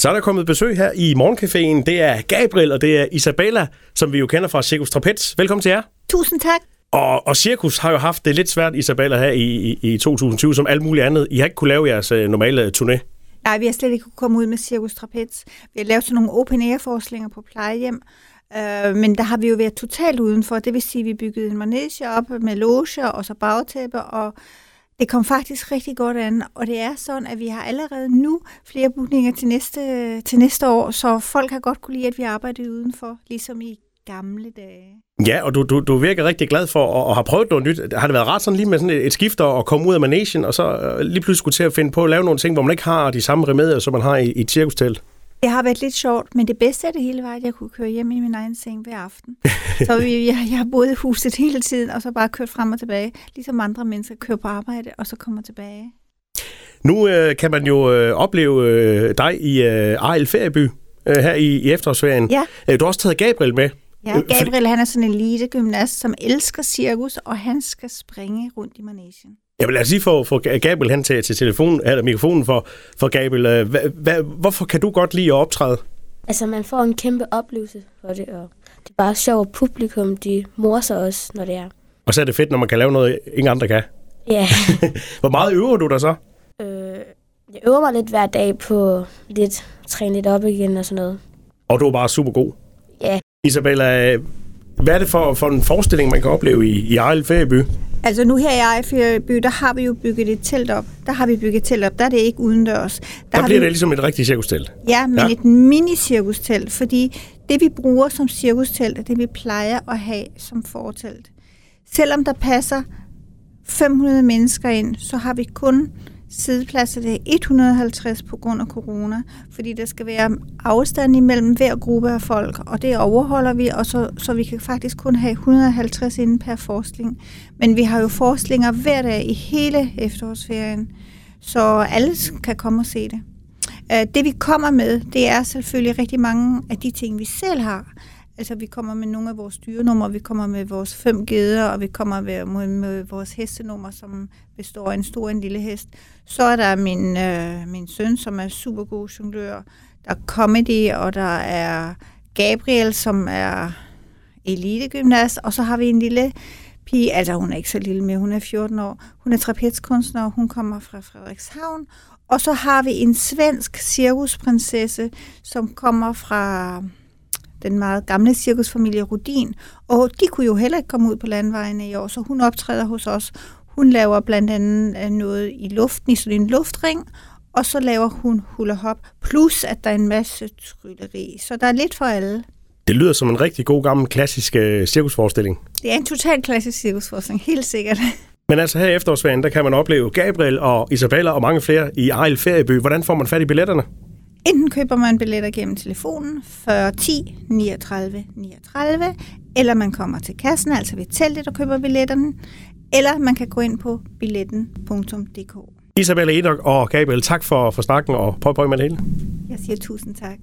Så er der kommet besøg her i Morgencaféen. Det er Gabriel, og det er Isabella, som vi jo kender fra Circus Trapez. Velkommen til jer. Tusind tak. Og, og Cirkus har jo haft det lidt svært, Isabella, her i, i, i 2020, som alt muligt andet. I har ikke kunne lave jeres øh, normale turné. Nej, vi har slet ikke kunne komme ud med Cirkus Trapez. Vi har lavet sådan nogle open air forestillinger på plejehjem, øh, men der har vi jo været totalt udenfor. Det vil sige, at vi byggede en manege op med loger og så bagtæppe, og det kom faktisk rigtig godt an. Og det er sådan, at vi har allerede nu flere bookninger til næste, til næste år, så folk har godt kunne lide, at vi arbejder udenfor, ligesom i gamle dage. Ja, og du, du, du virker rigtig glad for at, at have prøvet noget nyt. Har det været ret sådan lige med sådan et, et skift og komme ud af managen, og så øh, lige pludselig skulle til at finde på at lave nogle ting, hvor man ikke har de samme remedier, som man har i, i et cirkustelt? Det har været lidt sjovt, men det bedste af det hele var, at jeg kunne køre hjem i min egen seng hver aften. så vi, jeg, jeg har boet i huset hele tiden, og så bare kørt frem og tilbage, ligesom andre mennesker kører på arbejde, og så kommer tilbage. Nu øh, kan man jo øh, opleve øh, dig i øh, Ejl Ferieby øh, her i, i efterårsferien. Ja. Øh, du har også taget Gabriel med. Ja, Gabriel han er sådan en elite gymnast, som elsker cirkus, og han skal springe rundt i manesien. Jeg vil altså lige få, få Gabriel hen til, til telefonen, eller mikrofonen for, for Gabriel. Hva, hva, hvorfor kan du godt lide at optræde? Altså, man får en kæmpe oplevelse for det, og det er bare sjovt, publikum, de morer sig også, når det er. Og så er det fedt, når man kan lave noget, ingen andre kan. Ja. Hvor meget øver du dig så? Øh, jeg øver mig lidt hver dag på lidt, træne lidt op igen og sådan noget. Og du er bare super god? Ja. Isabella, hvad er det for, for en forestilling, man kan opleve i, i Ejl Ferieby? Altså nu her i Ejlfjerdby, der har vi jo bygget et telt op. Der har vi bygget et telt op, der er det ikke udendørs. Der, der bliver vi... det ligesom et rigtigt cirkustelt. Ja, men ja. et mini-cirkustelt, fordi det vi bruger som cirkustelt, er det vi plejer at have som fortelt. Selvom der passer 500 mennesker ind, så har vi kun siddepladser, det er 150 på grund af corona, fordi der skal være afstand imellem hver gruppe af folk, og det overholder vi, og så, så vi kan faktisk kun have 150 inden per forskning. Men vi har jo forsklinger hver dag i hele efterårsferien, så alle kan komme og se det. Øh, det vi kommer med, det er selvfølgelig rigtig mange af de ting, vi selv har. Altså, vi kommer med nogle af vores dyrenummer, vi kommer med vores fem geder, og vi kommer med, med, med vores hestenummer, som består af en stor og en lille hest. Så er der min, øh, min søn, som er super god jonglør. Der er comedy, og der er Gabriel, som er elitegymnast, og så har vi en lille pige, altså hun er ikke så lille mere, hun er 14 år. Hun er trapezkunstner, og hun kommer fra Frederikshavn. Og så har vi en svensk cirkusprinsesse, som kommer fra den meget gamle cirkusfamilie Rudin, og de kunne jo heller ikke komme ud på landvejene i år, så hun optræder hos os. Hun laver blandt andet øh, noget i luften, i sådan en luftring, og så laver hun hula hop, plus at der er en masse trylleri. Så der er lidt for alle. Det lyder som en rigtig god gammel klassisk uh, cirkusforestilling. Det er en total klassisk cirkusforestilling, helt sikkert. Men altså her i efterårsferien, der kan man opleve Gabriel og Isabella og mange flere i Ejl Ferieby. Hvordan får man fat i billetterne? Enten køber man billetter gennem telefonen 40 10 39 39, eller man kommer til kassen, altså ved teltet og køber billetterne, eller man kan gå ind på billetten.dk. Isabella Edok og Gabriel, tak for, for snakken og prøv på med det hele. Jeg siger tusind tak.